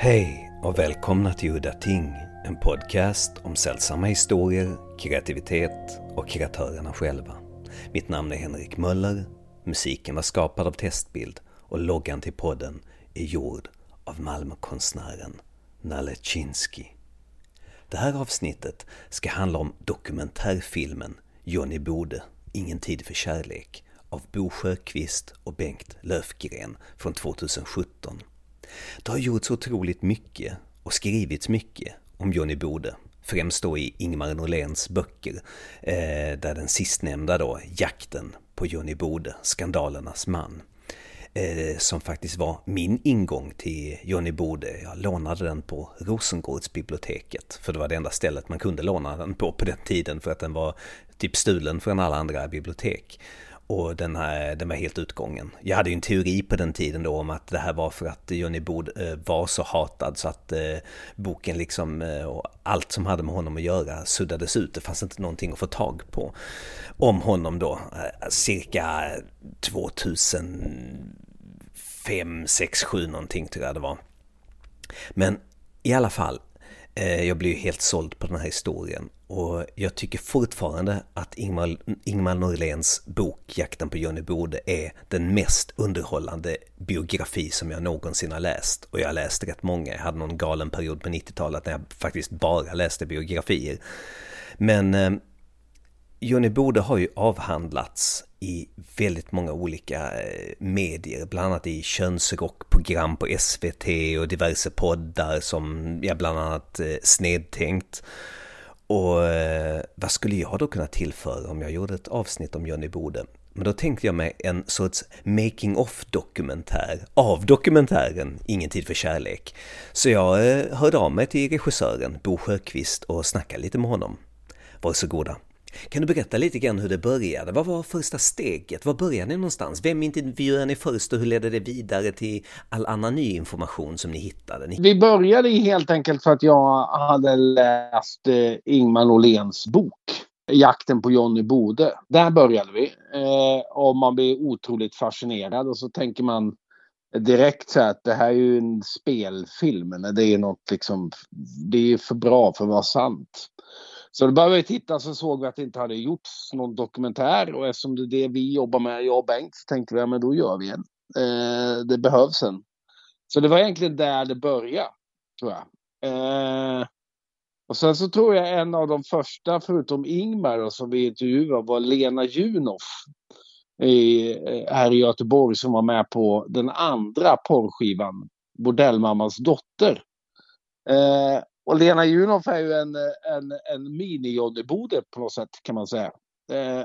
Hej och välkomna till Udda Ting, en podcast om sällsamma historier, kreativitet och kreatörerna själva. Mitt namn är Henrik Möller, musiken var skapad av Testbild och loggan till podden är gjord av Malmökonstnären Nalle Chinsky. Det här avsnittet ska handla om dokumentärfilmen Johnny Bode, Ingen tid för kärlek av Bo Sjöqvist och Bengt Löfgren från 2017. Det har gjorts otroligt mycket och skrivits mycket om Johnny Bode. Främst då i Ingmar Norléns böcker, eh, där den sistnämnda då, Jakten på Johnny Bode, skandalernas man, eh, som faktiskt var min ingång till Johnny Bode. Jag lånade den på Rosengårdsbiblioteket, för det var det enda stället man kunde låna den på på den tiden, för att den var typ stulen från alla andra bibliotek. Och den, här, den var helt utgången. Jag hade ju en teori på den tiden då om att det här var för att Johnny Bod eh, var så hatad så att eh, boken liksom eh, och allt som hade med honom att göra suddades ut. Det fanns inte någonting att få tag på om honom då. Eh, cirka 2005, 6, 7 någonting tror jag det var. Men i alla fall, eh, jag blev ju helt såld på den här historien och jag tycker fortfarande att Ingmar, Ingmar Norléns bok Jakten på Johnny Bode är den mest underhållande biografi som jag någonsin har läst. Och jag har läst rätt många. Jag hade någon galen period på 90-talet när jag faktiskt bara läste biografier. Men eh, Johnny Bode har ju avhandlats i väldigt många olika eh, medier, bland annat i könsrockprogram på SVT och diverse poddar som, ja, bland annat eh, Snedtänkt. Och eh, vad skulle jag då kunna tillföra om jag gjorde ett avsnitt om Johnny Bode? Men då tänkte jag mig en sorts making-off-dokumentär av dokumentären Ingen tid för kärlek. Så jag eh, hörde av mig till regissören Bo Sjöqvist och snackade lite med honom. Varsågoda. Kan du berätta lite grann hur det började? Vad var första steget? Var började ni någonstans? Vem intervjuade ni först och hur ledde det vidare till all annan ny information som ni hittade? Vi började helt enkelt för att jag hade läst eh, Ingmar Norléns bok Jakten på Johnny Bode. Där började vi. Eh, och man blir otroligt fascinerad och så tänker man direkt så att det här är ju en spelfilm. Det är något liksom, det är för bra för att vara sant. Så då började vi titta så såg vi att det inte hade gjorts någon dokumentär och eftersom det är det vi jobbar med, jag och Bengt, så tänkte vi att ja, då gör vi en. Eh, det behövs en. Så det var egentligen där det började, tror jag. Eh, och sen så tror jag en av de första, förutom Ingmar då, som vi intervjuade, var Lena Junoff i, eh, här i Göteborg som var med på den andra porrskivan, Bordellmammans dotter. Eh, och Lena Junoff är ju en, en, en mini-Johnny Bode på något sätt kan man säga. Eh,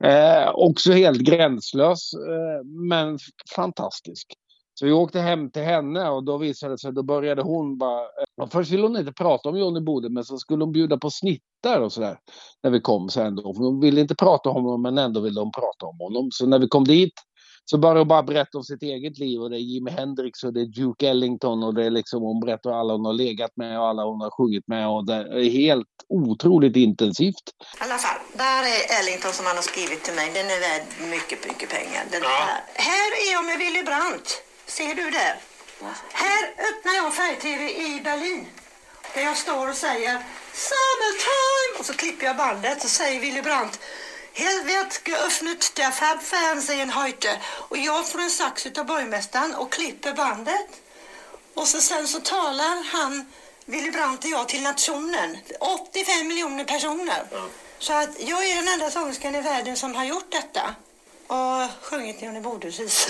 eh, också helt gränslös, eh, men fantastisk. Så vi åkte hem till henne och då visade det sig, då började hon bara... Eh, först ville hon inte prata om Johnny Bode, men så skulle hon bjuda på snittar och sådär. När vi kom sen då. Hon ville inte prata om honom, men ändå ville hon prata om honom. Så när vi kom dit så börjar hon bara berätta om sitt eget liv och det är Jimi Hendrix och det är Duke Ellington och det är liksom hon berättar alla hon har legat med och alla hon har sjungit med och det är helt otroligt intensivt. I alla fall, där är Ellington som han har skrivit till mig. Den är värd mycket, mycket pengar. Den ja. här. här är jag med Willy Brandt. Ser du det? Här öppnar jag färg-tv i Berlin. Där jag står och säger Summertime! Och så klipper jag bandet och säger Willy Brandt Här wird geöffnet der Farbfernsehen heute. Och jag får en sax av borgmästaren och klipper bandet. Och så sen så talar han, Willy Brandt och jag, till nationen. 85 miljoner personer. Mm. Så att jag är den enda sångerskan i världen som har gjort detta. Och sjungit Johnny Bodhus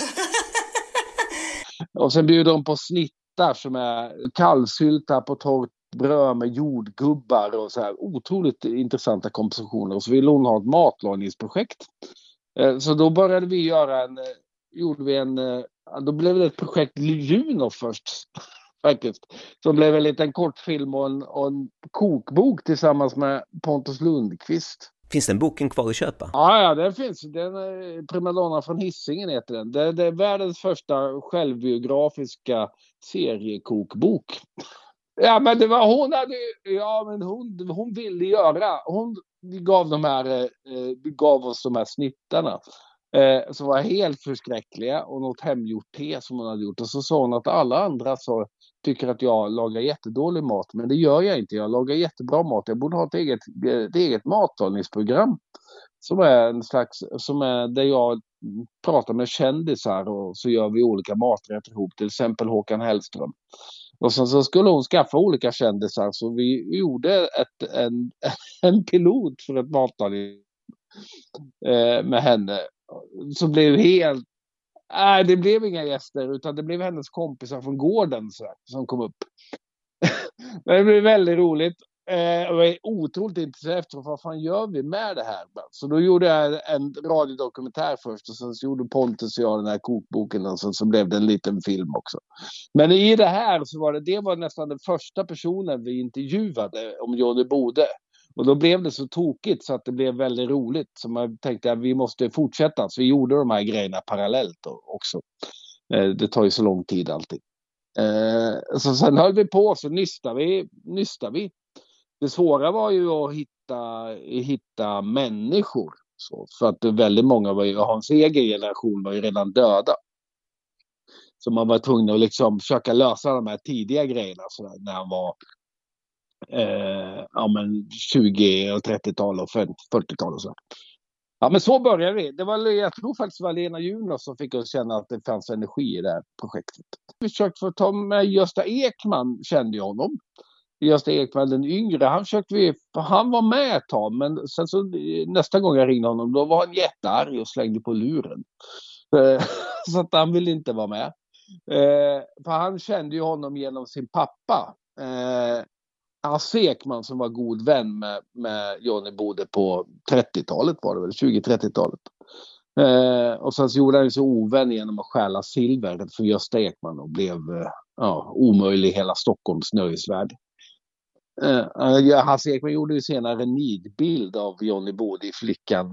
Och sen bjuder de på snittar som är kallsylta på torrt bröd med jordgubbar och så här. Otroligt intressanta kompositioner. Och så ville hon ha ett matlagningsprojekt. Eh, så då började vi göra en, eh, gjorde vi en, eh, då blev det ett projekt Juno först. Faktiskt. Som blev en liten kortfilm och en, och en kokbok tillsammans med Pontus Lundqvist. Finns den boken kvar att köpa? Ja, ja den finns. Den Primadonna från Hisingen heter den. Det, det är världens första självbiografiska seriekokbok. Ja, men det var hon hade, ja men hon, hon ville göra, hon gav de här, eh, gav oss de här snittarna. Eh, som var helt förskräckliga och något hemgjort te som hon hade gjort. Och så sa hon att alla andra så tycker att jag lagar jättedålig mat. Men det gör jag inte. Jag lagar jättebra mat. Jag borde ha ett eget, ett eget mathållningsprogram Som är en slags, som är där jag pratar med kändisar och så gör vi olika maträtter ihop. Till exempel Håkan Hellström. Och sen så skulle hon skaffa olika kändisar så vi gjorde ett, en, en pilot för ett matlagning eh, med henne. Som blev helt... Nej, det blev inga gäster utan det blev hennes kompisar från gården så, som kom upp. Men det blev väldigt roligt. Eh, jag är otroligt intresserad efter vad fan gör vi med det här? Så då gjorde jag en radiodokumentär först och sen så gjorde Pontus och jag den här kokboken och sen så blev det en liten film också. Men i det här så var det, det var nästan den första personen vi intervjuade om Johnny Bode. Och då blev det så tokigt så att det blev väldigt roligt. Så man tänkte att vi måste fortsätta. Så vi gjorde de här grejerna parallellt också. Eh, det tar ju så lång tid alltid. Eh, så sen höll vi på så nystade vi, nystade vi det svåra var ju att hitta, hitta människor. Så, för att väldigt många var ju, hans egen generation var ju redan döda. Så man var tvungen att liksom försöka lösa de här tidiga grejerna så där, när han var eh, ja, men 20 och 30-tal och 40-tal och så. Ja men så började vi. Det var, jag tror faktiskt det var Lena Juno som fick oss känna att det fanns energi i det här projektet. Vi försökte få ta med Gösta Ekman, kände jag honom. Gösta Ekman den yngre, han försökte vi, han var med ett tag men sen så nästa gång jag ringde honom då var han jättearg och slängde på luren. Eh, så att han ville inte vara med. Eh, för han kände ju honom genom sin pappa. Eh, Hasse Ekman som var god vän med, med Johnny Bode på 30-talet var det väl, 20-30-talet. Eh, och sen så gjorde han sig ovän genom att stjäla silver för Gösta Ekman och blev eh, ja, omöjlig i hela Stockholms nöjesvärld. Uh, Hasse Ekman gjorde ju senare en nidbild av Johnny Bode i Flickan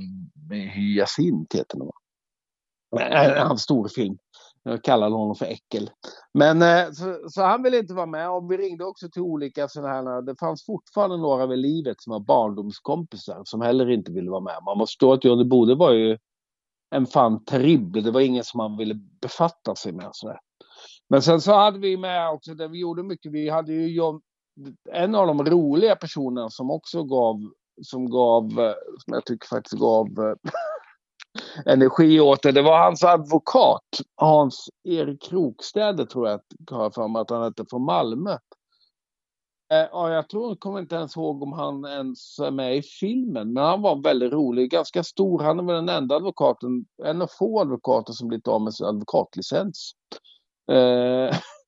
med hyacint heter den va? Eh, hans storfilm. Jag kallade honom för äckel. Men uh, så, så, han ville inte vara med och vi ringde också till olika sådana här. Det fanns fortfarande några vid livet som var barndomskompisar som heller inte ville vara med. Man måste förstå att Johnny Bode var ju en fan terrible. Det var ingen som man ville befatta sig med. Sådär. Men sen så hade vi med också, det vi gjorde mycket, vi hade ju John, en av de roliga personerna som också gav, som gav, som jag tycker faktiskt gav eh, energi åt det, det var hans advokat, Hans-Erik Krokstäder tror jag, har för mig att han hette, från Malmö. Eh, ja, jag tror, jag kommer inte ens ihåg om han ens är med i filmen, men han var väldigt rolig, ganska stor. Han är väl den enda advokaten, en av få advokater som blivit av med sin advokatlicens. Eh,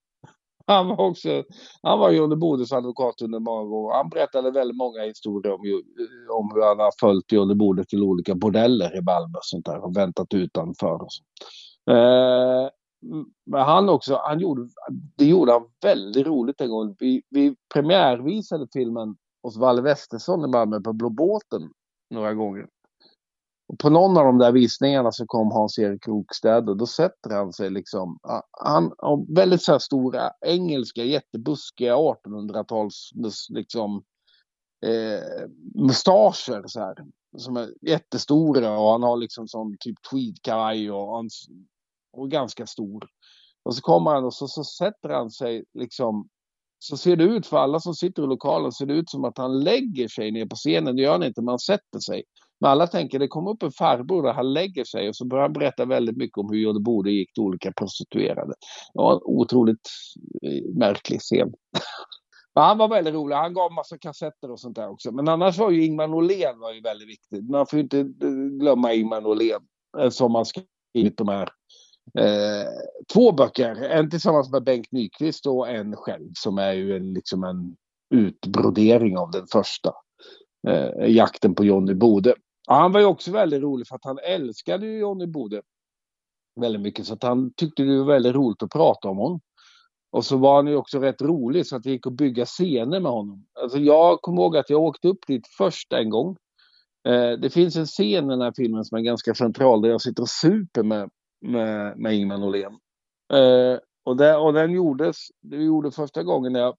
Han var också, han var Johnny Bodes advokat under många år. Han berättade väldigt många historier om, om hur han har följt Johnny Bode till olika bordeller i Malmö och sånt där och väntat utanför. Och så. Eh, men han också, han gjorde, det gjorde han väldigt roligt en gång. Vi, vi premiärvisade filmen hos Valle Westesson i Malmö på Blå båten några gånger. Och på någon av de där visningarna så kom Hans-Erik Krokstäd och då sätter han sig liksom. Han har väldigt så här stora engelska jättebuskiga 1800-tals liksom eh, mustascher så här. Som är jättestora och han har liksom sån typ tweedkavaj och, och ganska stor. Och så kommer han och så, så sätter han sig liksom så ser det ut för alla som sitter i lokalen, ser det ut som att han lägger sig ner på scenen. Det gör han inte, man sätter sig. Men alla tänker det kommer upp en farbror och han lägger sig och så börjar han berätta väldigt mycket om hur Johnny Bode gick till olika prostituerade. Det var en otroligt eh, märklig scen. Men han var väldigt rolig. Han gav massa kassetter och sånt där också. Men annars var ju Ingmar Norlén var ju väldigt viktig. Man får ju inte eh, glömma Ingmar Norlén eh, som har skrivit de här eh, två böcker. En tillsammans med Bengt Nyqvist och en själv som är ju en, liksom en utbrodering av den första. Eh, jakten på Johnny Bode. Ja, han var ju också väldigt rolig för att han älskade ju Johnny Bode väldigt mycket så att han tyckte det var väldigt roligt att prata om honom. Och så var han ju också rätt rolig så att det gick att bygga scener med honom. Alltså jag kommer ihåg att jag åkte upp dit först en gång. Eh, det finns en scen i den här filmen som är ganska central där jag sitter och super med, med, med Ingmar Norlén. Eh, och, det, och den gjordes, det gjorde första gången när jag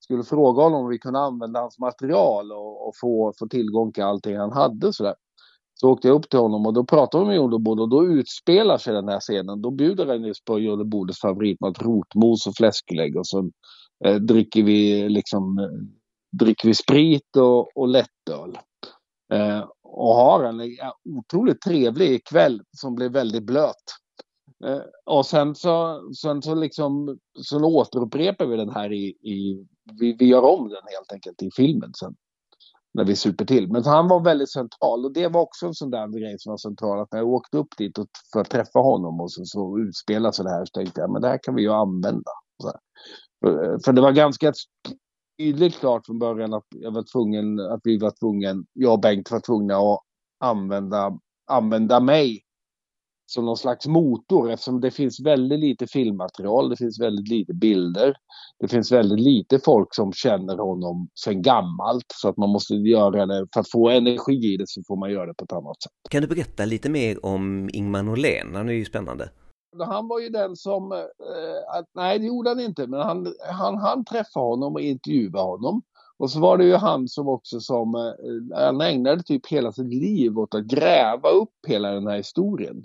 skulle fråga honom om vi kunde använda hans material och, och få, få tillgång till allting han hade. Sådär. Så åkte jag upp till honom och då pratade vi med Jodebod och då utspelar sig den här scenen. Då bjuder han just på Jodebodes favoritmat rotmos och fläsklägg och så eh, dricker vi liksom eh, dricker vi sprit och, och lättöl. Eh, och har en ja, otroligt trevlig kväll som blev väldigt blöt. Eh, och sen så, sen så liksom så återupprepar vi den här i, i vi, vi gör om den helt enkelt i filmen sen. När vi super till. Men han var väldigt central och det var också en sån där grej som var central. Att när jag åkte upp dit och, för att träffa honom och så, så utspelade sig det här så tänkte jag men det här kan vi ju använda. För, eh, för det var ganska tydligt klart från början att jag var tvungen, att vi var tvungen, jag och Bengt var tvungna att använda, använda mig som någon slags motor eftersom det finns väldigt lite filmmaterial, det finns väldigt lite bilder. Det finns väldigt lite folk som känner honom sen gammalt så att man måste göra det, för att få energi i det så får man göra det på ett annat sätt. Kan du berätta lite mer om Ingmar Norlén? Han är ju spännande. Han var ju den som, eh, att, nej det gjorde han inte, men han, han, han träffade honom och intervjuade honom. Och så var det ju han som också som, eh, han ägnade typ hela sitt liv åt att gräva upp hela den här historien.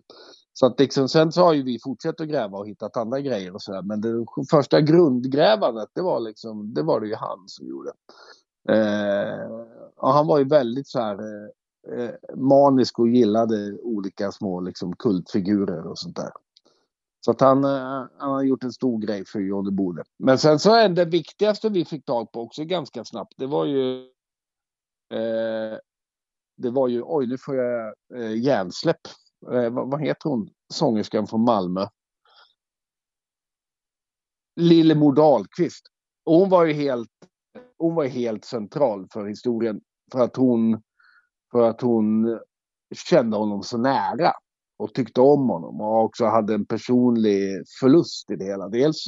Så att liksom, sen så har ju vi fortsatt att gräva och hittat andra grejer och sådär. Men det första grundgrävandet, det var liksom, det var det ju han som gjorde. Eh, och han var ju väldigt så här eh, eh manisk och gillade olika små liksom kultfigurer och sånt där. Så att han, eh, han har gjort en stor grej för Johnny Bode. Men sen så är det viktigaste vi fick tag på också ganska snabbt. Det var ju eh, det var ju, oj nu får jag eh, hjärnsläpp. Eh, vad, vad, heter hon, sångerskan från Malmö? Lillemor Dahlqvist. Och hon var ju helt, hon var helt central för historien. För att hon, för att hon kände honom så nära och tyckte om honom och också hade en personlig förlust i det hela. Dels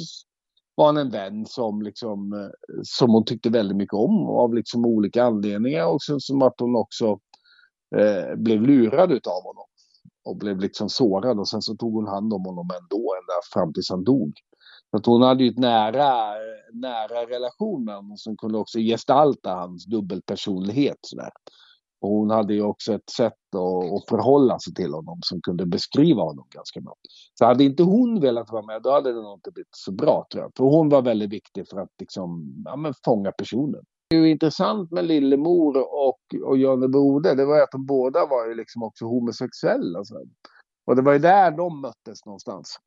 var han en vän som, liksom, eh, som hon tyckte väldigt mycket om av liksom olika anledningar och sen som att hon också eh, blev lurad utav honom och blev liksom sårad och sen så tog hon hand om honom ändå ända fram tills han dog. Så att hon hade ju ett nära, nära relation med honom som kunde också gestalta hans dubbelpersonlighet. Sådär. Och hon hade ju också ett sätt att, att förhålla sig till honom som kunde beskriva honom ganska bra. Så hade inte hon velat vara med, då hade det nog inte blivit så bra tror jag. För hon var väldigt viktig för att liksom, ja, men fånga personen. Det är ju intressant med Lillemor och, och Janne Bode, det var ju att de båda var ju liksom också homosexuella. Så. Och det var ju där de möttes någonstans.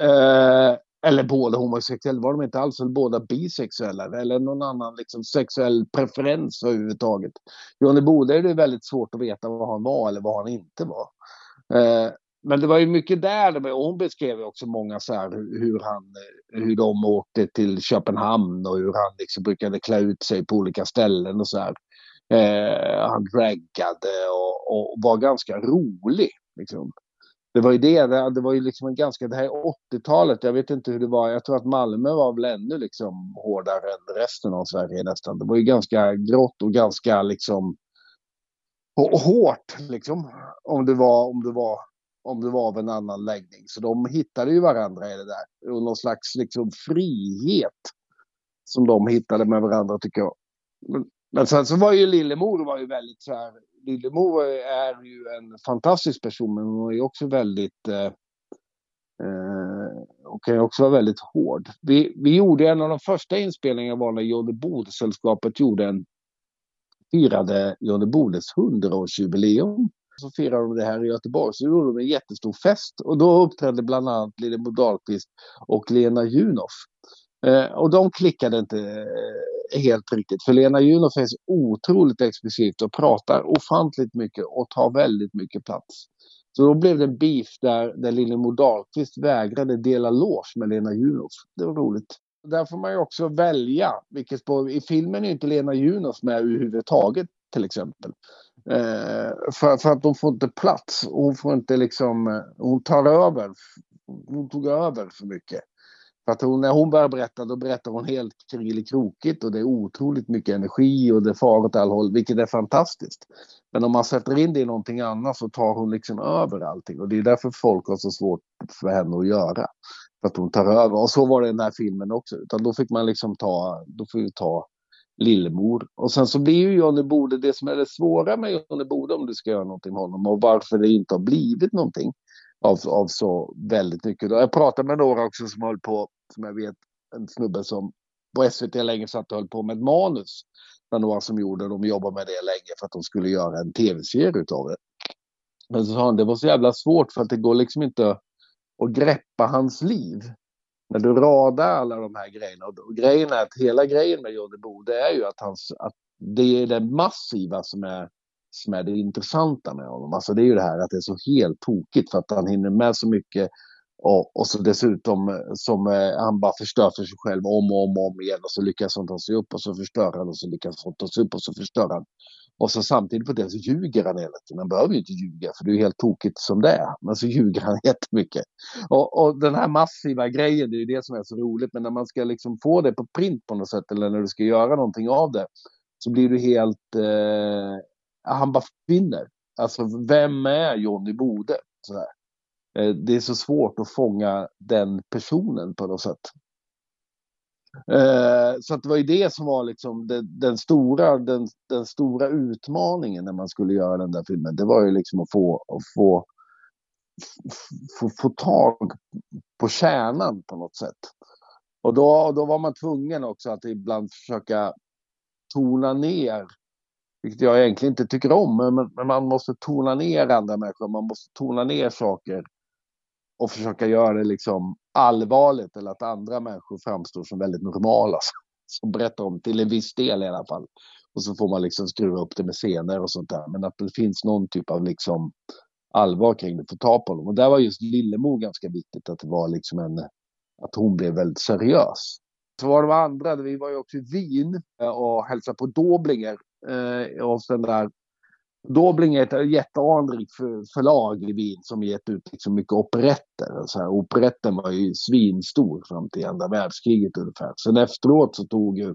Eh, eller båda homosexuella, var de inte alls, eller båda bisexuella eller någon annan liksom, sexuell preferens överhuvudtaget. Johnny Bode är det väldigt svårt att veta vad han var eller vad han inte var. Eh, men det var ju mycket där, och hon beskrev ju också många så här hur, han, eh, hur de åkte till Köpenhamn och hur han liksom brukade klä ut sig på olika ställen och så här. Eh, han draggade och, och, var ganska rolig. Liksom det var ju det, det var ju liksom en ganska, det här är 80-talet, jag vet inte hur det var, jag tror att Malmö var väl ännu liksom hårdare än resten av Sverige nästan. Det var ju ganska grått och ganska liksom och hårt liksom. Om det var, om det var, om det var av en annan läggning. Så de hittade ju varandra i det där. Och någon slags liksom frihet som de hittade med varandra tycker jag. Men, men sen så var ju Lillemor var ju väldigt så här Lillemor är ju en fantastisk person men hon är också väldigt eh, och hon kan ju också vara väldigt hård. Vi, vi gjorde en av de första inspelningarna var när Johnny Bode-sällskapet gjorde en firade Johnny Bodes 100-årsjubileum. Så firade de det här i Göteborg, så gjorde de en jättestor fest och då uppträdde bland annat Lillemor Dahlqvist och Lena Junoff. Eh, och de klickade inte eh, helt riktigt. För Lena Junoff är så otroligt exklusivt och pratar ofantligt mycket och tar väldigt mycket plats. Så då blev det en beef där, där Lillemor Dahlqvist vägrade dela lås med Lena Junoff. Det var roligt. Där får man ju också välja. Vilket spår. I filmen är inte Lena Junoff med överhuvudtaget till exempel. Eh, för, för att hon får inte plats. Hon får inte liksom, eh, hon tar över. Hon tog över för mycket. För att hon, när hon börjar berätta, då berättar hon helt krokigt och det är otroligt mycket energi och det far åt all håll, vilket är fantastiskt. Men om man sätter in det i någonting annat så tar hon liksom över allting och det är därför folk har så svårt för henne att göra. För att hon tar över. Och så var det i den här filmen också. Utan då fick man liksom ta, då får vi ta Lillemor. Och sen så blir ju Johnny Bode det som är det svåra med Johnny Bode om du ska göra någonting med honom och varför det inte har blivit någonting av, av så väldigt mycket. Jag pratade med några också som höll på, som jag vet, en snubbe som på SVT länge satt och höll på med ett manus. Det några som gjorde, de jobbade med det länge för att de skulle göra en tv-serie utav det. Men så sa han, det var så jävla svårt för att det går liksom inte att greppa hans liv. När du radar alla de här grejerna. Och grejen är att hela grejen med Johnny Bode är ju att, hans, att det är det massiva som är, som är det intressanta med honom. Alltså det är ju det här att det är så helt tokigt för att han hinner med så mycket och, och så dessutom eh, som eh, han bara förstör för sig själv om och om och om igen och så lyckas han ta sig upp och så förstör han och så lyckas han ta sig upp och så förstör han. Och så samtidigt på det så ljuger han hela tiden. Han behöver ju inte ljuga för det är ju helt tokigt som det är. Men så ljuger han jättemycket. Och, och den här massiva grejen, det är ju det som är så roligt. Men när man ska liksom få det på print på något sätt eller när du ska göra någonting av det så blir du helt... Eh, han bara försvinner. Alltså vem är Johnny Bode? Sådär. Eh, det är så svårt att fånga den personen på något sätt. Eh, så att det var ju det som var liksom den, den, stora, den, den, stora utmaningen när man skulle göra den där filmen. Det var ju liksom att få, att få, få, få tag på kärnan på något sätt. Och då, då var man tvungen också att ibland försöka tona ner, vilket jag egentligen inte tycker om, men, men man måste tona ner andra människor, man måste tona ner saker och försöka göra det liksom allvarligt eller att andra människor framstår som väldigt normala. Som berättar om till en viss del i alla fall. Och så får man liksom skruva upp det med scener och sånt där. Men att det finns någon typ av liksom allvar kring det, få ta på dem. Och där var just Lillemo ganska viktigt att det var liksom en, att hon blev väldigt seriös. Så var de andra, vi var ju också i Wien eh, och hälsade på Doblinger. Eh, och den där Dobling är ett jätteanrikt för, förlag i Wien som gett ut liksom mycket operetter. Så här, operetten var ju svinstor fram till andra världskriget ungefär. Sen efteråt så tog ju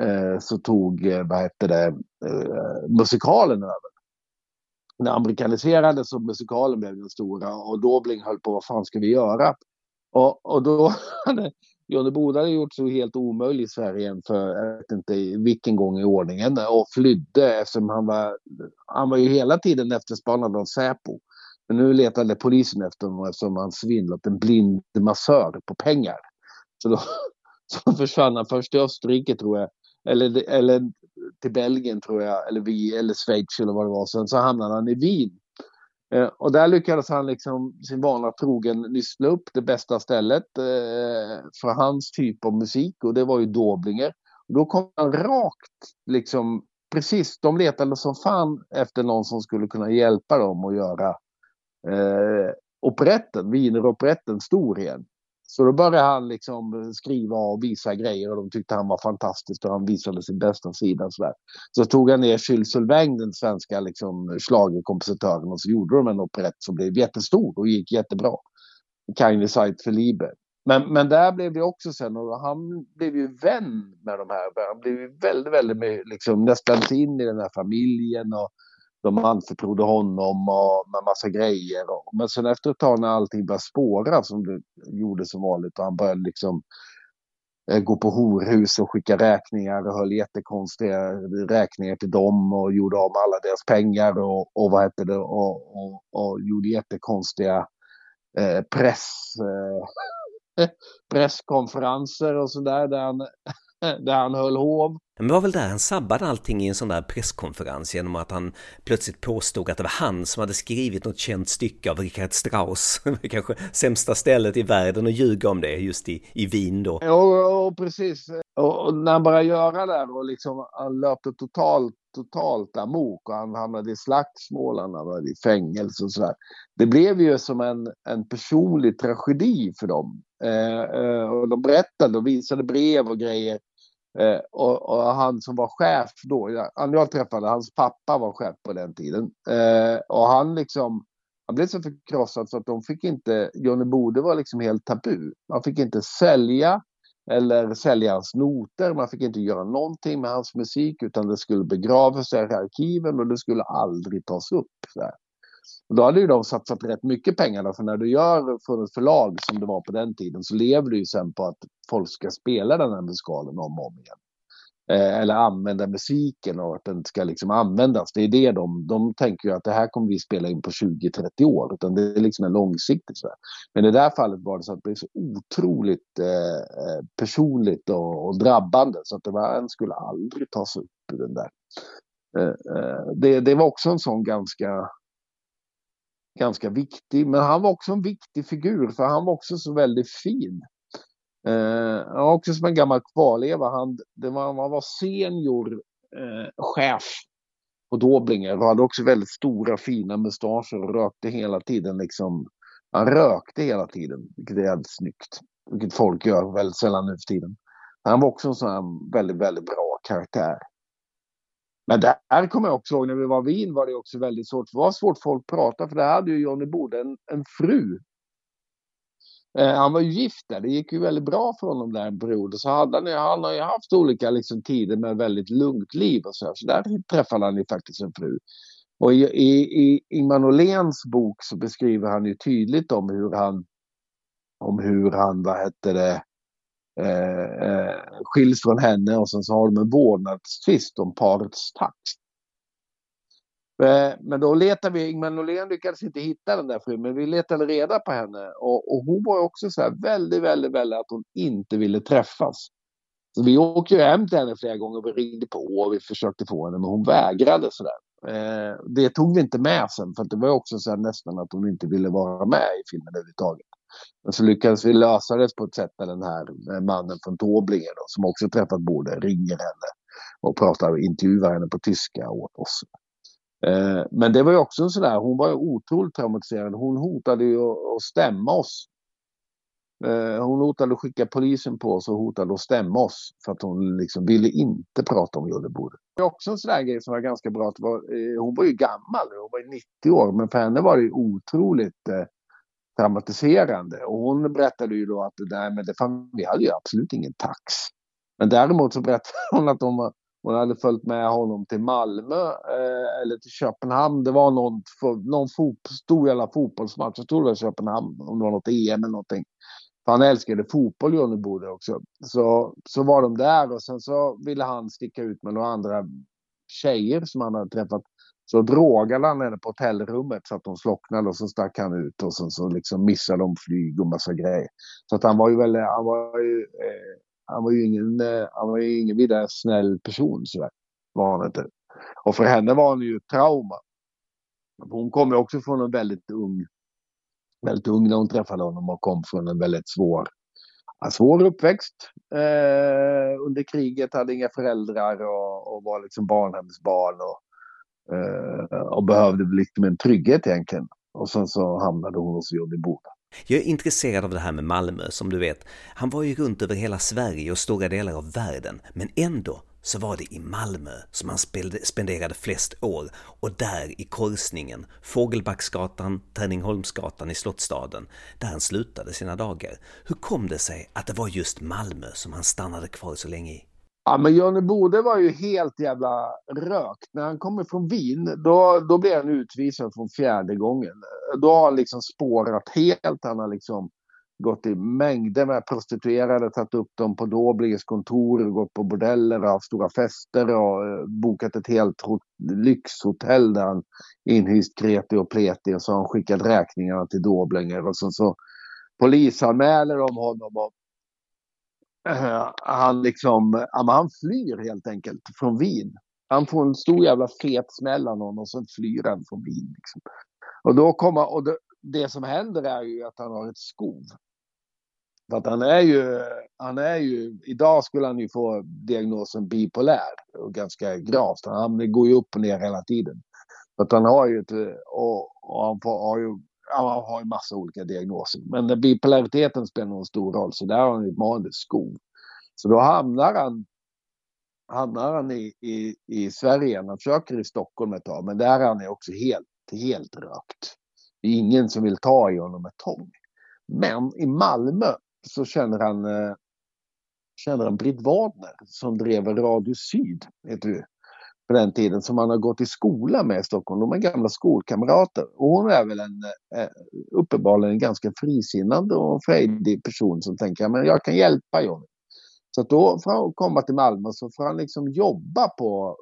eh, så tog, eh, vad hette det, eh, musikalen över. När amerikaniserades så musikalen blev den stora och Dobling höll på vad fan ska vi göra? Och, och då Johnny Boda hade gjort sig helt omöjlig i Sverige för jag vet inte vilken gång i ordningen och flydde eftersom han var, han var ju hela tiden efterspanad av Säpo. Men nu letade polisen efter honom eftersom han svindlat en blind massör på pengar. Så då så försvann han först till Österrike tror jag, eller, eller till Belgien tror jag, eller, vi, eller Schweiz eller vad det var. Sen så hamnade han i Wien Eh, och där lyckades han liksom sin vana trogen lyssna upp det bästa stället eh, för hans typ av musik och det var ju Doblinger. Då kom han rakt liksom precis, de letade som fan efter någon som skulle kunna hjälpa dem att göra eh, operetten, Wieneroperetten stor igen. Så då började han liksom skriva och visa grejer och de tyckte han var fantastisk och han visade sin bästa sida. Så, där. så tog han ner Jules Sylvain, den svenska liksom, schlagerkompositören och så gjorde de en operett som blev jättestor och gick jättebra. Kindly Sight för Liebe. Men, men där blev det också sen, och han blev ju vän med de här. Han blev ju väldigt, väldigt liksom, nästan in i den här familjen. Och, de anförtrodde honom och med massa grejer. Men sen efter ett tag när allting började spåra som det gjorde som vanligt och han började liksom eh, gå på horhus och skicka räkningar och höll jättekonstiga räkningar till dem och gjorde av med alla deras pengar och, och vad hette det och, och, och gjorde jättekonstiga eh, press, eh, presskonferenser och sådär där han, där han höll hov. Men det var väl där han sabbade allting i en sån där presskonferens genom att han plötsligt påstod att det var han som hade skrivit något känt stycke av Richard Strauss. Kanske sämsta stället i världen att ljuga om det just i, i Wien då. Ja, precis. Och, när han började göra det och liksom han löpte totalt totalt amok och han hamnade i slagsmål, han hamnade i fängelse och sådär. Det blev ju som en, en personlig tragedi för dem. Eh, eh, och de berättade och visade brev och grejer Eh, och, och, han som var chef då, han jag träffade, hans pappa var chef på den tiden. Eh, och han liksom, han blev så förkrossad så att de fick inte, Johnny Bode var liksom helt tabu. Man fick inte sälja eller sälja hans noter, man fick inte göra någonting med hans musik utan det skulle begravas i arkiven och det skulle aldrig tas upp. Så och då hade ju de satsat rätt mycket pengar då, för när du gör för ett förlag som det var på den tiden så lever du ju sen på att folk ska spela den här musikalen om och om igen. Eh, eller använda musiken och att den ska liksom användas. Det är det de, de tänker ju att det här kommer vi spela in på 20-30 år. Utan det är liksom en långsiktig sådär. Men i det här fallet var det så att det blev så otroligt eh, eh, personligt och, och, drabbande så att det var, en skulle aldrig tas upp ur den där. Eh, eh, det, det var också en sån ganska ganska viktig, men han var också en viktig figur för han var också så väldigt fin. Eh, också som en gammal kvarleva. Han, det var, han var senior eh, chef på Doblinger och hade också väldigt stora fina mustascher och rökte hela tiden. Liksom, han rökte hela tiden, vilket är jävligt snyggt. Vilket folk gör väldigt sällan nu för tiden. Han var också en sån här väldigt, väldigt bra karaktär. Men där kommer jag också ihåg när vi var i Wien var det också väldigt svårt. Det var svårt folk att prata för där hade ju Johnny Bode en, en fru Eh, han var ju gift där. Det gick ju väldigt bra för honom där en period. Så hade han, han har ju haft olika liksom, tider med väldigt lugnt liv och så. Här. Så där träffade han ju faktiskt en fru. Och i, i, i Ingmar Noléns bok så beskriver han ju tydligt om hur han, om hur han, vad hette det, Eh, eh, skiljs från henne och sen så har de en vårdnadstvist om parets takt. Eh, men då letade vi, Ingmar Norlén lyckades inte hitta den där frun, men vi letade reda på henne. Och, och hon var också så här väldigt, väldigt, väldigt att hon inte ville träffas. Så vi åkte ju hem till henne flera gånger, vi ringde på och vi försökte få henne, men hon vägrade sådär. Eh, det tog vi inte med sen, för det var också så nästan att hon inte ville vara med i filmen överhuvudtaget. Men så lyckades vi lösa det på ett sätt med den här mannen från Tåblinge då, som också träffat Bode ringer henne och pratar, och intervjuar henne på tyska åt oss. Eh, men det var ju också en sån där, hon var ju otroligt traumatiserad. Hon hotade ju att stämma oss. Eh, hon hotade att skicka polisen på oss och hotade att stämma oss för att hon liksom ville inte prata om Jollebordet. Det är också en sån där grej som var ganska bra. Att var, eh, hon var ju gammal, hon var ju 90 år, men för henne var det ju otroligt eh, traumatiserande. Och hon berättade ju då att det där med det, vi hade ju absolut ingen tax. Men däremot så berättade hon att hon, hon hade följt med honom till Malmö eh, eller till Köpenhamn. Det var någon, någon fot, stor jävla fotbollsmatch. Jag tror det var Köpenhamn, om det var något EM eller någonting. För han älskade fotboll, Johnny Bode också. Så, så var de där och sen så ville han sticka ut med några andra tjejer som han hade träffat. Så drogade han henne på hotellrummet så att hon slocknade och så stack han ut och sen så liksom missade de flyg och massa grejer. Så att han var ju väldigt, han var ju eh, han var ju ingen, eh, han var ju ingen vidare snäll person sådär. Var han inte. Och för henne var han ju trauma. Hon kom ju också från en väldigt ung, väldigt ung när hon träffade honom och kom från en väldigt svår, en svår uppväxt. Eh, under kriget, hade inga föräldrar och, och var liksom barnhemsbarn och, Eh, och behövde lite mer trygghet egentligen. Och sen så hamnade hon hos Johnny Boda. Jag är intresserad av det här med Malmö, som du vet. Han var ju runt över hela Sverige och stora delar av världen, men ändå så var det i Malmö som han spenderade flest år och där i korsningen, Fågelbacksgatan, Tärningholmsgatan i Slottstaden, där han slutade sina dagar. Hur kom det sig att det var just Malmö som han stannade kvar så länge i? Ja, men Johnny Bode var ju helt jävla rökt. När han kommer från Wien, då, då blir han utvisad från fjärde gången. Då har han liksom spårat helt. Han har liksom gått i mängder med prostituerade, tagit upp dem på Dobliges kontor, gått på bordeller, och haft stora fester och eh, bokat ett helt lyxhotell där han inhyst kreti och pleti och så har han skickat räkningarna till Doblinger och så, så polisanmäler de honom och Eh, han liksom, han flyr helt enkelt från Wien. Han får en stor jävla fet smäll av någon och sen flyr han från Wien. Liksom. Och då kommer, och det, det, som händer är ju att han har ett skov. För att han är ju, han är ju, idag skulle han ju få diagnosen bipolär och ganska gravt. Han går ju upp och ner hela tiden. Så att han har ju ett, och, och han får, har ju han har ju massa olika diagnoser. Men bipolariteten spelar nog en stor roll. Så där har han ett maniskt skov. Så då hamnar han, hamnar han i, i, i Sverige. Han försöker i Stockholm ett tag. Men där är han också helt, helt rökt. Det är ingen som vill ta i honom med tång. Men i Malmö så känner han, eh, känner han Britt Wadner som drev Radio Syd. heter du? På den tiden som han har gått i skola med i Stockholm. De är gamla skolkamrater. Och hon är väl en eh, uppenbarligen en ganska frisinnad och frejdig person som tänker att jag kan hjälpa Johnny. Så att då får han komma till Malmö så får han liksom jobba på,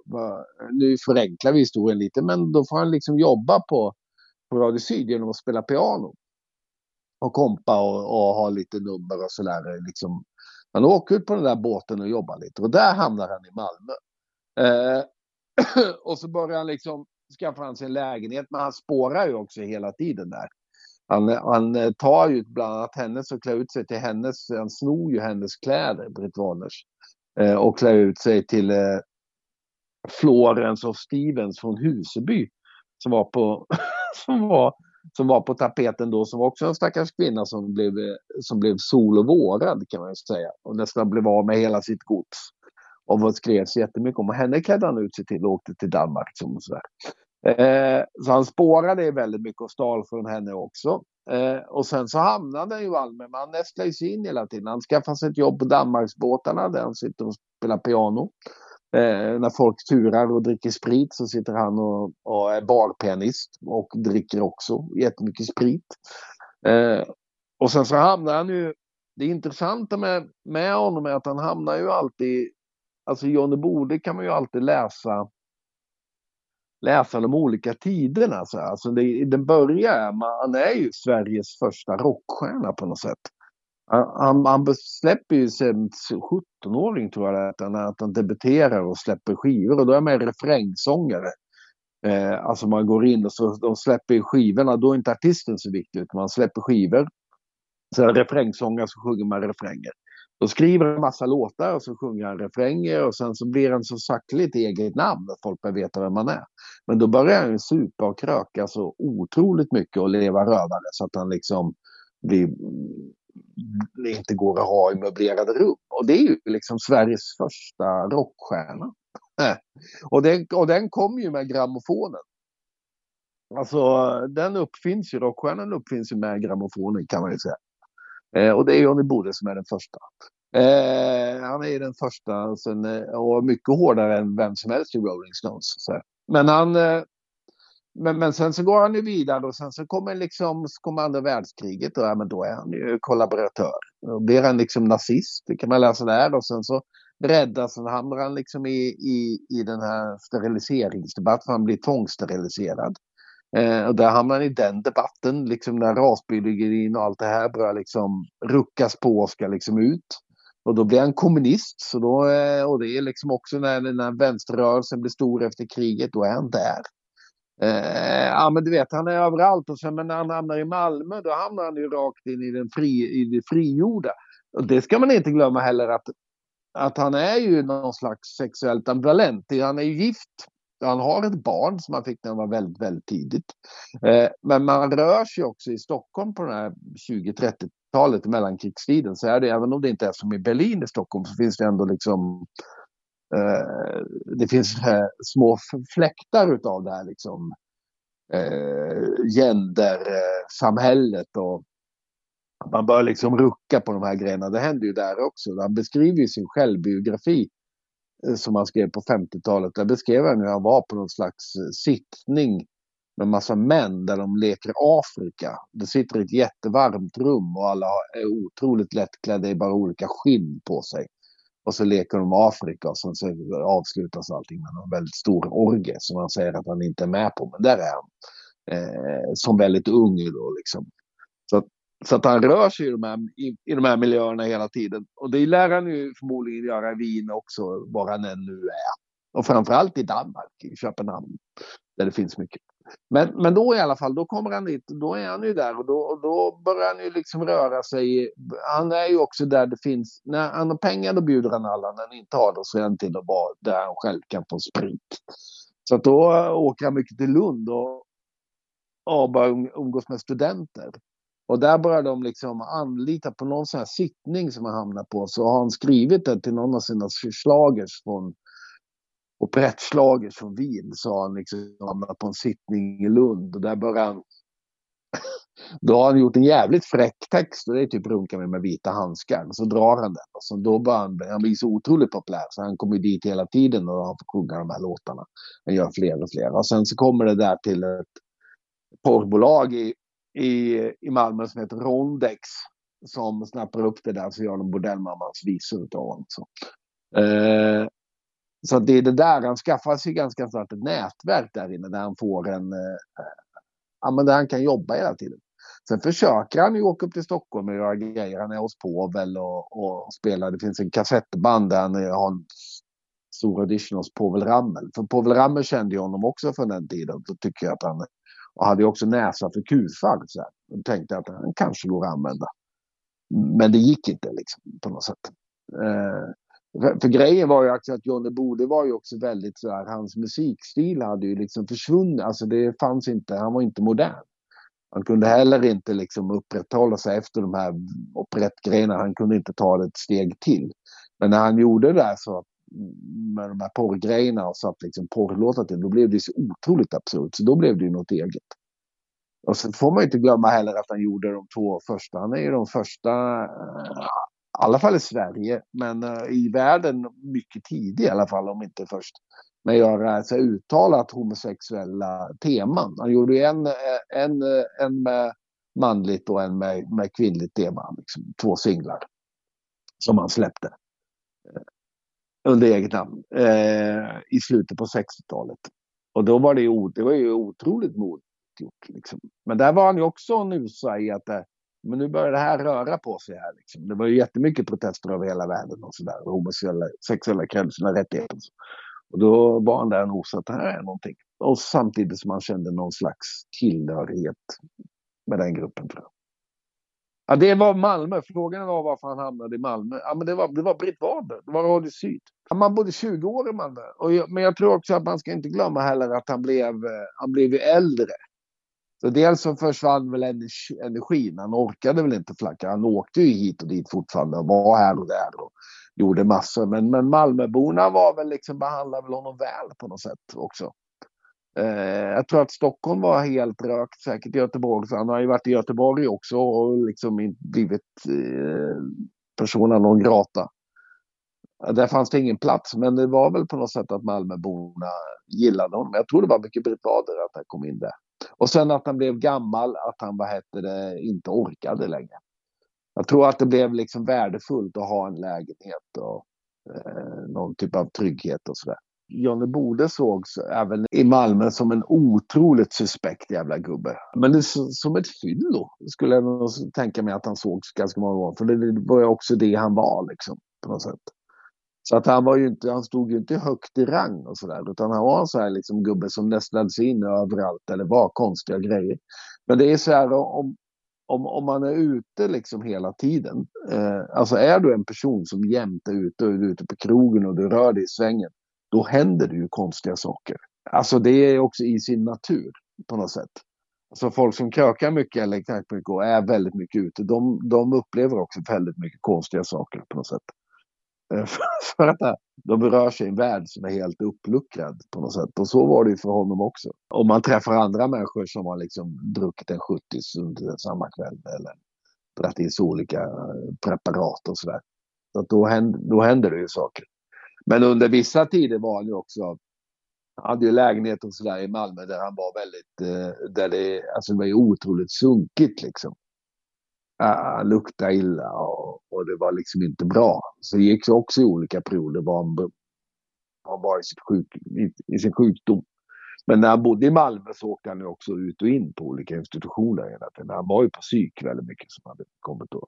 nu förenklar vi historien lite, men då får han liksom jobba på, på Radio Syd genom att spela piano. Och kompa och, och ha lite nummer och sådär. Liksom. Han åker ut på den där båten och jobbar lite och där hamnar han i Malmö. Eh, och så börjar han liksom skaffa han sig en lägenhet, men han spårar ju också hela tiden där. Han, han tar ju bland annat hennes och klär ut sig till hennes, han snor ju hennes kläder, Britt Warners. Eh, och klär ut sig till eh, Florence och Stevens från Huseby. Som var på, som var, som var på tapeten då, som var också en stackars kvinna som blev, eh, som blev sol och vårad kan man ju säga. Och nästan blev av med hela sitt gods. Och vad skrevs jättemycket om. Och henne klädde han ut sig till och åkte till Danmark. Som så, eh, så han spårade väldigt mycket och stal från henne också. Eh, och sen så hamnade han i Malmö, men han nästlade sig in hela tiden. Han skaffade sig ett jobb på Danmarksbåtarna där han sitter och spelar piano. Eh, när folk turar och dricker sprit så sitter han och, och är barpianist och dricker också jättemycket sprit. Eh, och sen så hamnar han ju, det intressanta med, med honom är att han hamnar ju alltid, alltså Johnny Bode kan man ju alltid läsa läsa de olika tiderna. Så alltså det, den börjar, han är ju Sveriges första rockstjärna på något sätt. Han, han släpper ju sen 17-åring tror jag det är, att han debuterar och släpper skivor och då är man refrängsångare. Eh, alltså man går in och så de släpper skivorna, då är inte artisten så viktig utan man släpper skivor. Sen refrängsångare så sjunger man refränger. Då skriver han en massa låtar och så sjunger han refränger och sen så blir han så saktligt eget namn att folk börjar veta vem man är. Men då börjar han supa och kröka så otroligt mycket och leva rövare så att han liksom blir, mm, inte går att ha i möblerade rum. Och det är ju liksom Sveriges första rockstjärna. och, den, och den kom ju med grammofonen. Alltså den uppfinns ju, rockstjärnan uppfinns ju med grammofonen kan man ju säga. Eh, och det är Johnny Bode som är den första. Eh, han är den första sen, eh, och mycket hårdare än vem som helst i Rolling Stones. Så. Men han eh, men, men sen så går han ju vidare och sen så kommer liksom så kommer andra världskriget och ja, men då är han ju kollaboratör. Då blir han liksom nazist, det kan man läsa där och sen så räddas han, hamnar han liksom i, i, i den här steriliseringsdebatten, han blir tvångssteriliserad. Eh, och där hamnar han i den debatten, liksom när rasbiologin och allt det här börjar liksom ruckas på och ska liksom ut. Och då blir han kommunist. Så då, eh, och det är liksom också när, när vänsterrörelsen blir stor efter kriget, då är han där. Eh, ja men du vet, han är överallt och sen men när han hamnar i Malmö då hamnar han ju rakt in i, den fri, i det frigjorda. Och det ska man inte glömma heller att, att han är ju någon slags sexuellt ambivalent. Han är ju gift han har ett barn som han fick när han var väldigt, väldigt tidigt. Eh, men man rör sig också i Stockholm på det här 20-30-talet, mellankrigstiden, så är det, även om det inte är som i Berlin i Stockholm, så finns det ändå liksom eh, det finns eh, små fläktar utav det här liksom eh, gendersamhället och man bör liksom rucka på de här grejerna. Det händer ju där också. Han beskriver ju sin självbiografi Eh, som han skrev på 50-talet. Där beskrev han hur han var på någon slags eh, sittning med massa män där de leker Afrika. Det sitter i ett jättevarmt rum och alla är otroligt lättklädda i bara olika skinn på sig. Och så leker de Afrika och sen så avslutas allting med en väldigt stor orgie som han säger att han inte är med på. Men där är han. Eh, som väldigt ung då liksom. Så att så att han rör sig i de, här, i, i de här miljöerna hela tiden. Och det lär han ju förmodligen göra i Wien också, var han än nu är. Och framförallt i Danmark, i Köpenhamn, där det finns mycket. Men, men då i alla fall, då kommer han dit, då är han ju där och då, och då börjar han ju liksom röra sig. Han är ju också där det finns, när han har pengar då bjuder han alla, när han inte har det så är han till och vara där han själv kan få sprit. Så att då åker han mycket till Lund och, och börjar um-, umgås med studenter. Och där börjar de liksom anlita på någon sån här sittning som han hamnar på. Så har han skrivit det till någon av sina slagers från operettslagers från Wien. Så har han liksom hamnat på en sittning i Lund och där börjar han då har han gjort en jävligt fräck text och det är typ runka med, med vita handskar. Och Så drar han den och så då börjar han, han blir så otroligt populär så han kommer dit hela tiden och han får sjunga de här låtarna. Han gör fler och fler. Och sen så kommer det där till ett porrbolag i i, i Malmö som heter Rondex. som snappar upp det där så gör de bordellmammans visor utav honom. Så. Eh, så det är det där, han skaffar sig ganska snart ett nätverk där inne där han får en, eh, ja men där han kan jobba hela tiden. Sen försöker han ju åka upp till Stockholm och göra grejer. Han är hos Povel och, och spelar. Det finns en kassettband där han har en stor audition hos Povel Ramel. För Povel Ramel kände ju honom också från den tiden. Då tycker jag att han och hade också näsa för kufall. Så här. Och tänkte att han kanske går att använda. Men det gick inte liksom på något sätt. Eh, för, för, grejen var ju också att Johnny Bode var ju också väldigt så här, hans musikstil hade ju liksom försvunnit. Alltså det fanns inte, han var inte modern. Han kunde heller inte liksom upprätthålla sig efter de här operettgrejerna. Han kunde inte ta det ett steg till. Men när han gjorde det där så med de här porrgrejerna och satt liksom porrlåtar till, då blev det så otroligt absurt. Så då blev det ju något eget. Och sen får man inte glömma heller att han gjorde de två första. Han är ju de första, eh, i alla fall i Sverige, men eh, i världen mycket tidigt i alla fall, om inte först, med att göra alltså, uttalat homosexuella teman. Han gjorde en, eh, en, en med manligt och en med, med kvinnligt tema, liksom, två singlar som han släppte under eget namn eh, i slutet på 60-talet. Och då var det, det var ju otroligt modigt gjort. Liksom. Men där var han ju också nusa i att eh, men nu börjar det här röra på sig här. Liksom. Det var ju jättemycket protester över hela världen och sådär. Homosexuella, sexuella krävde rättigheter. Och då var han där och nosade att det här är någonting. Och samtidigt som han kände någon slags tillhörighet med den gruppen tror jag. Ja, det var Malmö. Frågan var varför han hamnade i Malmö. Ja, men det var, det var Britt Wader. Det var Radio Syd. Man bodde 20 år i Malmö. Och jag, men jag tror också att man ska inte glömma heller att han blev, eh, han blev äldre. Så dels så försvann väl energin. Han orkade väl inte flacka. Han åkte ju hit och dit fortfarande och var här och där och gjorde massor. Men, men Malmöborna var väl liksom, behandlade väl honom väl på något sätt också. Eh, jag tror att Stockholm var helt rökt, säkert Göteborg. Så han har ju varit i Göteborg också och liksom blivit eh, persona non grata. Där fanns det ingen plats, men det var väl på något sätt att Malmöborna gillade honom. Jag tror det var mycket Britt Bader att han kom in där. Och sen att han blev gammal, att han vad hette det, inte orkade längre. Jag tror att det blev liksom värdefullt att ha en lägenhet och eh, någon typ av trygghet och sådär. Johnny Bode sågs även i Malmö som en otroligt suspekt jävla gubbe. Men det som ett fyllo skulle jag nog tänka mig att han sågs ganska många gånger. För det var ju också det han var liksom på något sätt. Så att han var ju inte, han stod ju inte högt i rang och sådär. Utan han var en sån här liksom gubbe som nästlade sig in överallt eller var konstiga grejer. Men det är så här om, om, om man är ute liksom hela tiden. Eh, alltså är du en person som jämt är ute och är ute på krogen och du rör dig i svängen då händer det ju konstiga saker. Alltså det är också i sin natur på något sätt. Alltså folk som krökar mycket eller knarkar mycket och är väldigt mycket ute, de, de upplever också väldigt mycket konstiga saker på något sätt. För att de rör sig i en värld som är helt uppluckrad på något sätt. Och så var det ju för honom också. Om man träffar andra människor som har liksom druckit en 70 under samma kväll eller dragit i sig olika preparat och sådär. Så att då, händer, då händer det ju saker. Men under vissa tider var han ju också, han hade ju lägenheter och sådär i Malmö där han var väldigt, eh, där det, alltså det var ju otroligt sunkigt liksom. Han luktade illa och, och, det var liksom inte bra. Så det gick också i olika perioder var han, han var i, sitt sjuk, i, i sin sjukdom. Men när han bodde i Malmö så åkte han ju också ut och in på olika institutioner hela tiden. Han var ju på psyk väldigt mycket som hade kommit då.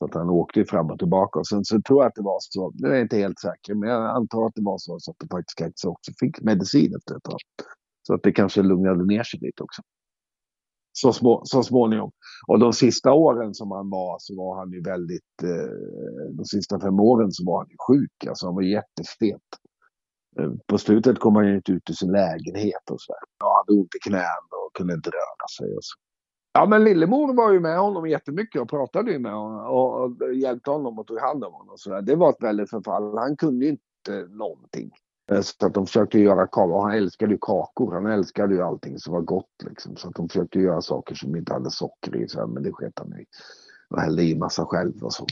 Så att han åkte fram och tillbaka. Och sen så tror jag att det var så, nu är jag inte helt säker, men jag antar att det var så, så att det faktiskt också fick medicin efter ett tag. Så att det kanske lugnade ner sig lite också. Så, små, så småningom. Och de sista åren som han var så var han ju väldigt, eh, de sista fem åren så var han ju sjuk. Alltså han var jättestet. Eh, på slutet kom han ju inte ut ur sin lägenhet och sådär. Han hade ont i knäna och kunde inte röra sig och så. Ja, men Lillemor var ju med honom jättemycket och pratade ju med honom och, och hjälpte honom och tog hand om honom. Och så där. Det var ett väldigt förfall. Han kunde ju inte någonting. Eh, så att de försökte göra kakor. Och han älskade ju kakor. Han älskade ju allting som var gott. Liksom. Så att de försökte göra saker som inte hade socker i. Så här, men det sket han i. Och hällde i massa själv och så.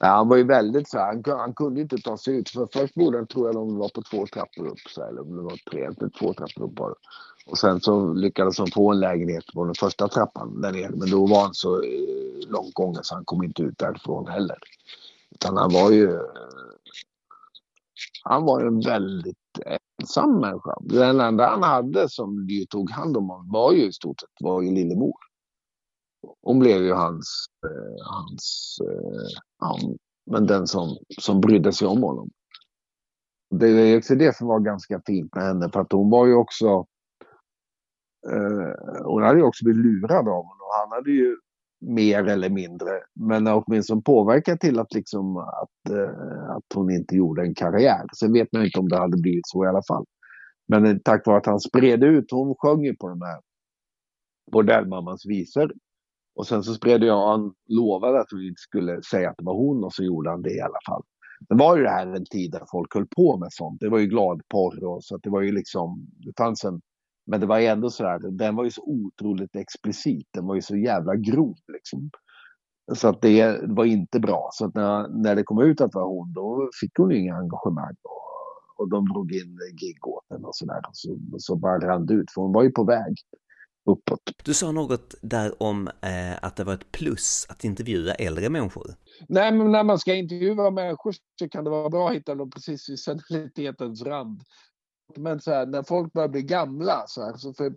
Ja, han var ju väldigt så här, han, han, kunde inte ta sig ut. För först bodde han, tror jag, de var på två trappor upp. Så här, eller om det var tre, två trappor upp bara. Och sen så lyckades han få en lägenhet på den första trappan där nere. Men då var han så, eh, långt gången så han kom inte ut därifrån heller. Utan han var ju... Han var ju en väldigt ensam människa. Den enda han hade som ju tog hand om honom var ju i stort sett var ju lillemor. Hon blev ju hans, eh, hans eh, ja, men den som, som brydde sig om honom. Det är också det som var ganska fint med henne för att hon var ju också eh, hon hade ju också blivit lurad av honom och han hade ju mer eller mindre, men åtminstone påverkat till att, liksom, att, eh, att hon inte gjorde en karriär. Sen vet man inte om det hade blivit så i alla fall. Men eh, tack vare att han spred ut, hon sjöng ju på de här bordellmammans visor. Och sen så spred jag, han lovade att vi inte skulle säga att det var hon och så gjorde han det i alla fall. Det var ju det här en tid där folk höll på med sånt. Det var ju gladporr och så att det var ju liksom, det fanns en men det var ändå så här, den var ju så otroligt explicit. Den var ju så jävla grov liksom. Så att det var inte bra. Så att när, när det kom ut att det var hon, då fick hon ju inga engagemang. Och, och de drog in gig åt henne och sådär. Så, så bara rann det ut, för hon var ju på väg uppåt. Du sa något där om eh, att det var ett plus att intervjua äldre människor. Nej, men när man ska intervjua människor så kan det vara bra att hitta dem precis vid senilitetens rand men så här, när folk börjar bli gamla, så här, så för,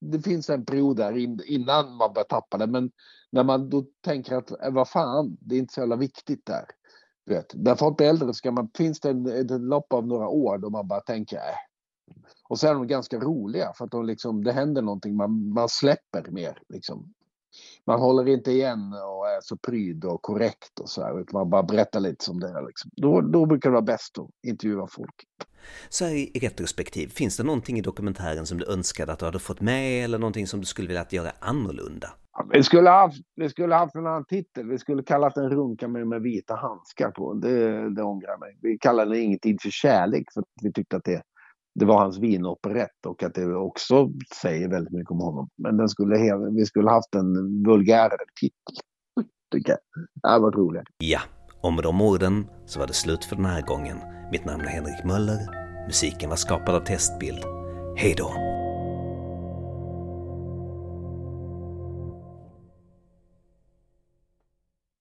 det finns en period där in, innan man börjar tappa det, men när man då tänker att äh, vad fan, det är inte så jävla viktigt där. Du vet, när folk blir äldre ska man, finns det en, ett lopp av några år då man bara tänker äh. Och så är de ganska roliga för att de liksom, det händer någonting, man, man släpper mer. Liksom. Man håller inte igen och är så pryd och korrekt och så här, utan man bara berättar lite som det är. Liksom. Då, då brukar det vara bäst att intervjua folk. Så här i retrospektiv, finns det någonting i dokumentären som du önskade att du hade fått med eller någonting som du skulle vilja göra annorlunda? Ja, vi, skulle haft, vi skulle haft en annan titel. Vi skulle kallat den Runka med, med vita handskar på. Det, det ångrar mig. Vi kallade den Ingen tid för kärlek för att vi tyckte att det, det var hans vinoperett och att det också säger väldigt mycket om honom. Men den skulle, vi skulle haft en vulgärare titel. Tycker jag. Det hade varit roligare. Ja, och med de orden så var det slut för den här gången. Mitt namn är Henrik Möller. Musiken var skapad av Testbild. Hej då!